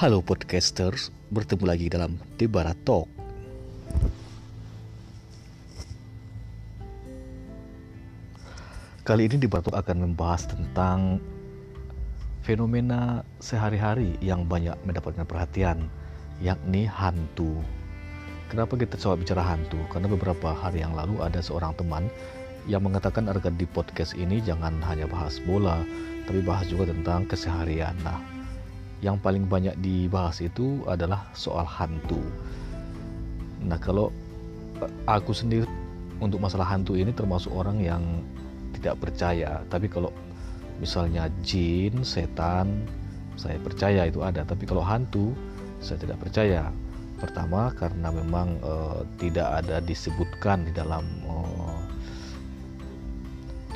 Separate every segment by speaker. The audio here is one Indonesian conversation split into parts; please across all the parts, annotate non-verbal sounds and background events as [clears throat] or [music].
Speaker 1: Halo podcasters, bertemu lagi dalam Debara Talk. Kali ini Debara Talk akan membahas tentang fenomena sehari-hari yang banyak mendapatkan perhatian, yakni hantu. Kenapa kita coba bicara hantu? Karena beberapa hari yang lalu ada seorang teman yang mengatakan agar di podcast ini jangan hanya bahas bola, tapi bahas juga tentang keseharian. Nah, yang paling banyak dibahas itu adalah soal hantu. Nah, kalau aku sendiri untuk masalah hantu ini termasuk orang yang tidak percaya, tapi kalau misalnya jin, setan, saya percaya itu ada, tapi kalau hantu saya tidak percaya. Pertama karena memang uh, tidak ada disebutkan di dalam uh,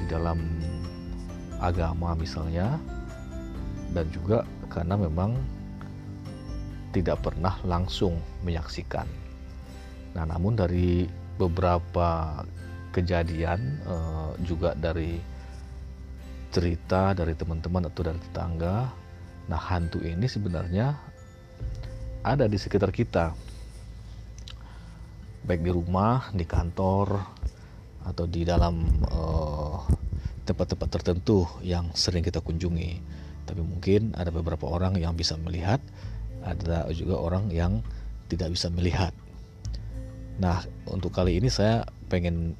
Speaker 1: di dalam agama misalnya dan juga karena memang tidak pernah langsung menyaksikan. Nah, namun dari beberapa kejadian uh, juga dari cerita dari teman-teman atau dari tetangga, nah hantu ini sebenarnya ada di sekitar kita baik di rumah di kantor atau di dalam tempat eh, tempat-tempat tertentu yang sering kita kunjungi tapi mungkin ada beberapa orang yang bisa melihat ada juga orang yang tidak bisa melihat nah untuk kali ini saya pengen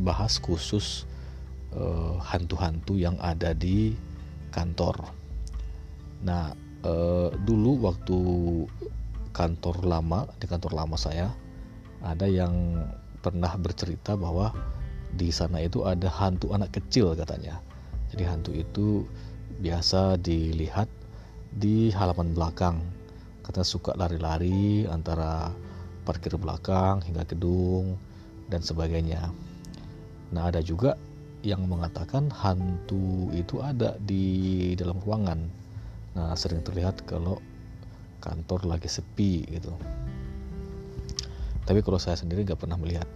Speaker 1: bahas khusus uh, hantu-hantu yang ada di kantor nah uh, dulu waktu kantor lama di kantor lama saya ada yang pernah bercerita bahwa di sana itu ada hantu anak kecil katanya. Jadi hantu itu biasa dilihat di halaman belakang. Katanya suka lari-lari antara parkir belakang hingga gedung dan sebagainya. Nah, ada juga yang mengatakan hantu itu ada di dalam ruangan. Nah, sering terlihat kalau kantor lagi sepi gitu tapi kalau saya sendiri nggak pernah melihat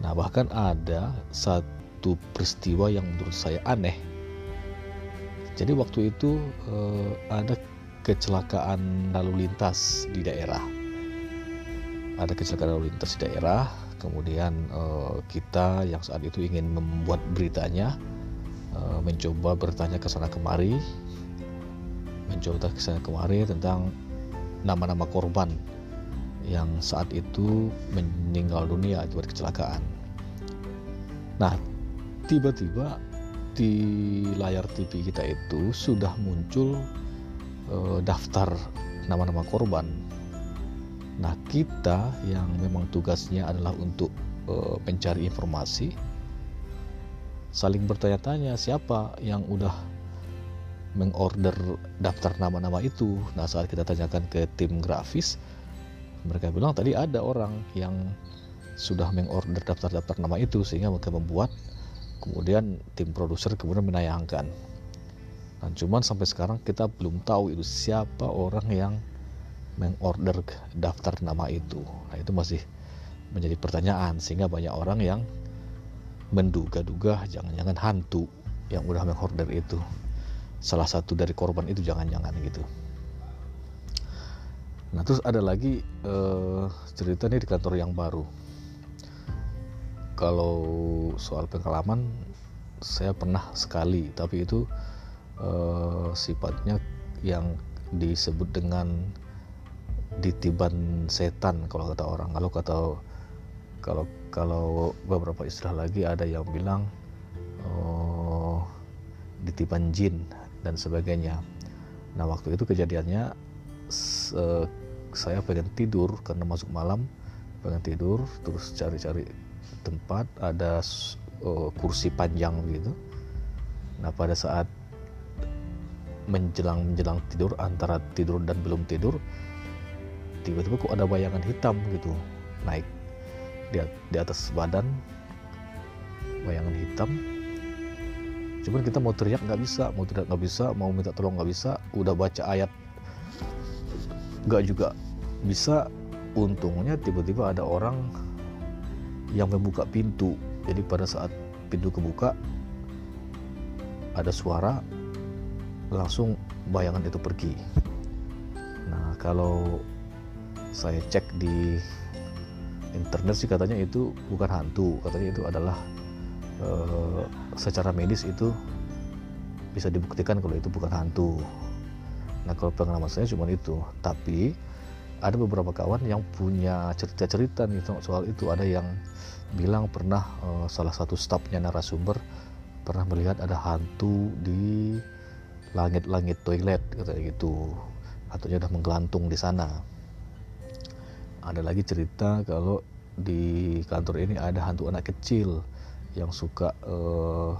Speaker 1: nah bahkan ada satu peristiwa yang menurut saya aneh jadi waktu itu eh, ada kecelakaan lalu lintas di daerah ada kecelakaan lalu lintas di daerah kemudian eh, kita yang saat itu ingin membuat beritanya eh, mencoba bertanya ke sana kemari mencoba ke sana kemari tentang nama-nama korban yang saat itu meninggal dunia akibat kecelakaan. Nah, tiba-tiba di layar TV kita itu sudah muncul uh, daftar nama-nama korban. Nah, kita yang memang tugasnya adalah untuk uh, mencari informasi, saling bertanya-tanya siapa yang udah mengorder daftar nama-nama itu. Nah, saat kita tanyakan ke tim grafis, mereka bilang tadi ada orang yang sudah mengorder daftar-daftar nama itu sehingga mereka membuat kemudian tim produser kemudian menayangkan. Dan cuman sampai sekarang kita belum tahu itu siapa orang yang mengorder daftar nama itu. Nah, itu masih menjadi pertanyaan sehingga banyak orang yang menduga-duga jangan-jangan hantu yang udah mengorder itu salah satu dari korban itu jangan-jangan gitu nah terus ada lagi uh, cerita nih di kantor yang baru kalau soal pengalaman saya pernah sekali tapi itu uh, sifatnya yang disebut dengan ditiban setan kalau kata orang kalau kata kalau kalau beberapa istilah lagi ada yang bilang uh, ditiban jin dan sebagainya. Nah waktu itu kejadiannya saya pengen tidur karena masuk malam pengen tidur terus cari-cari tempat ada uh, kursi panjang gitu. Nah pada saat menjelang menjelang tidur antara tidur dan belum tidur tiba-tiba kok ada bayangan hitam gitu naik di, di atas badan bayangan hitam cuman kita mau teriak nggak bisa mau teriak nggak bisa mau minta tolong nggak bisa udah baca ayat nggak juga bisa untungnya tiba-tiba ada orang yang membuka pintu. Jadi pada saat pintu kebuka ada suara langsung bayangan itu pergi. Kalau saya cek di internet sih katanya itu bukan hantu. Katanya itu adalah e, secara medis itu bisa dibuktikan kalau itu bukan hantu. Nah kalau pengalaman saya cuma itu. Tapi ada beberapa kawan yang punya cerita-cerita nih soal itu. Ada yang bilang pernah e, salah satu stafnya narasumber pernah melihat ada hantu di langit-langit toilet katanya gitu. Hantunya udah menggelantung di sana. Ada lagi cerita kalau di kantor ini ada hantu anak kecil yang suka uh,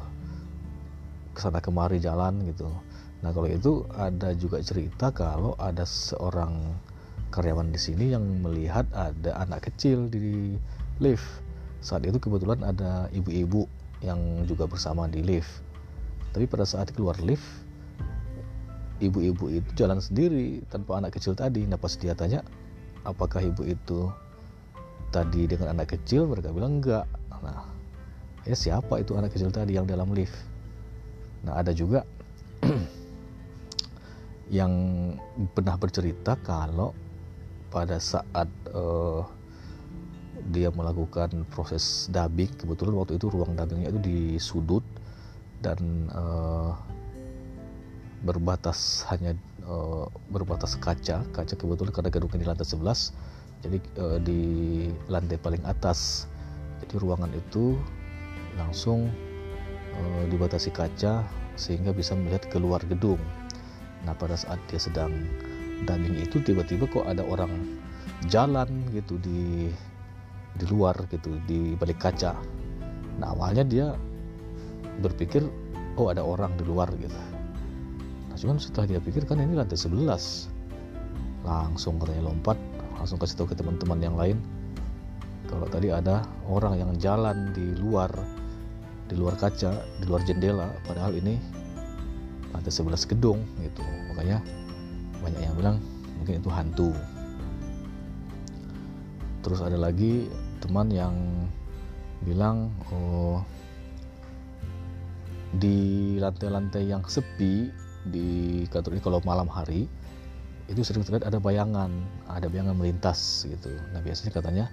Speaker 1: ke sana kemari jalan gitu. Nah kalau itu ada juga cerita kalau ada seorang karyawan di sini yang melihat ada anak kecil di lift. Saat itu kebetulan ada ibu-ibu yang juga bersama di lift. Tapi pada saat keluar lift ibu-ibu itu jalan sendiri tanpa anak kecil tadi. Nah pas dia tanya apakah ibu itu tadi dengan anak kecil? Mereka bilang enggak. Nah ya siapa itu anak kecil tadi yang dalam lift? Nah ada juga [clears throat] yang pernah bercerita kalau pada saat uh, dia melakukan proses dubbing kebetulan waktu itu ruang dubbingnya itu di sudut dan uh, berbatas hanya uh, berbatas kaca. Kaca kebetulan karena gedungnya di lantai 11 jadi uh, di lantai paling atas. Jadi ruangan itu langsung uh, dibatasi kaca sehingga bisa melihat keluar gedung. Nah pada saat dia sedang dubbing itu tiba-tiba kok ada orang jalan gitu di di luar gitu di balik kaca. Nah awalnya dia berpikir oh ada orang di luar gitu. Nah cuman setelah dia pikir kan ini lantai 11 langsung katanya lompat langsung kasih tahu ke teman-teman yang lain kalau tadi ada orang yang jalan di luar di luar kaca di luar jendela padahal ini lantai 11 gedung gitu. Makanya banyak yang bilang mungkin itu hantu. Terus ada lagi teman yang bilang oh di lantai-lantai yang sepi di kantor ini kalau malam hari itu sering terlihat ada bayangan ada bayangan melintas gitu. Nah biasanya katanya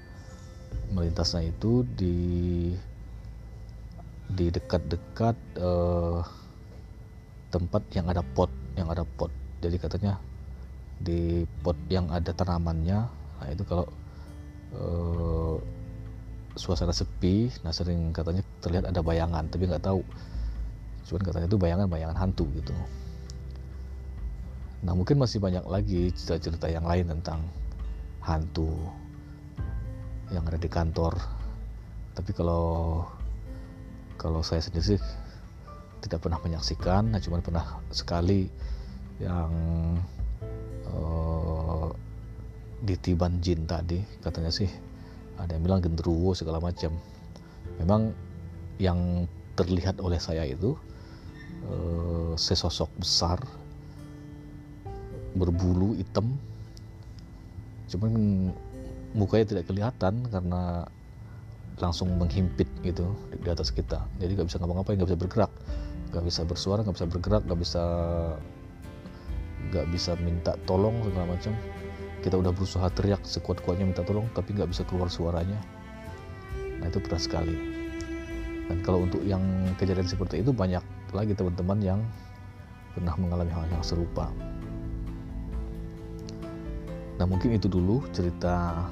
Speaker 1: melintasnya itu di di dekat-dekat uh, tempat yang ada pot yang ada pot. Jadi katanya di pot yang ada tanamannya. Nah itu kalau uh, suasana sepi nah sering katanya terlihat ada bayangan tapi nggak tahu. Cuman katanya itu bayangan-bayangan hantu gitu. Nah mungkin masih banyak lagi cerita-cerita yang lain tentang hantu yang ada di kantor. Tapi kalau kalau saya sendiri sih tidak pernah menyaksikan. Nah cuman pernah sekali yang uh, ditiban jin tadi katanya sih. Ada yang bilang gendruwo segala macam. Memang yang terlihat oleh saya itu uh, sesosok besar berbulu hitam. Cuman mukanya tidak kelihatan karena langsung menghimpit gitu di, atas kita. Jadi nggak bisa ngapa-ngapain nggak bisa bergerak. Nggak bisa bersuara nggak bisa bergerak nggak bisa nggak bisa minta tolong segala macam. Kita udah berusaha teriak sekuat-kuatnya minta tolong tapi nggak bisa keluar suaranya. Nah itu berat sekali. Dan kalau untuk yang kejadian seperti itu banyak lagi teman-teman yang pernah mengalami hal yang serupa. Nah mungkin itu dulu cerita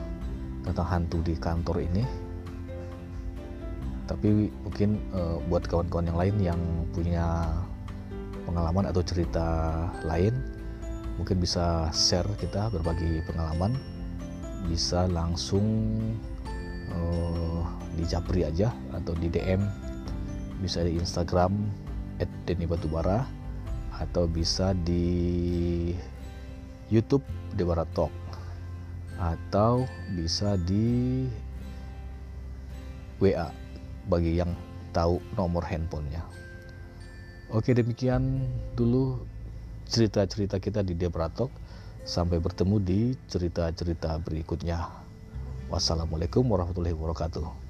Speaker 1: tentang hantu di kantor ini. Tapi mungkin uh, buat kawan-kawan yang lain yang punya pengalaman atau cerita lain mungkin bisa share kita berbagi pengalaman. Bisa langsung uh, di Japri aja atau di DM bisa di Instagram @denibatubara atau bisa di YouTube Dewara Talk. Atau bisa di WA bagi yang tahu nomor handphonenya. Oke demikian dulu cerita-cerita kita di Debratok. Sampai bertemu di cerita-cerita berikutnya. Wassalamualaikum warahmatullahi wabarakatuh.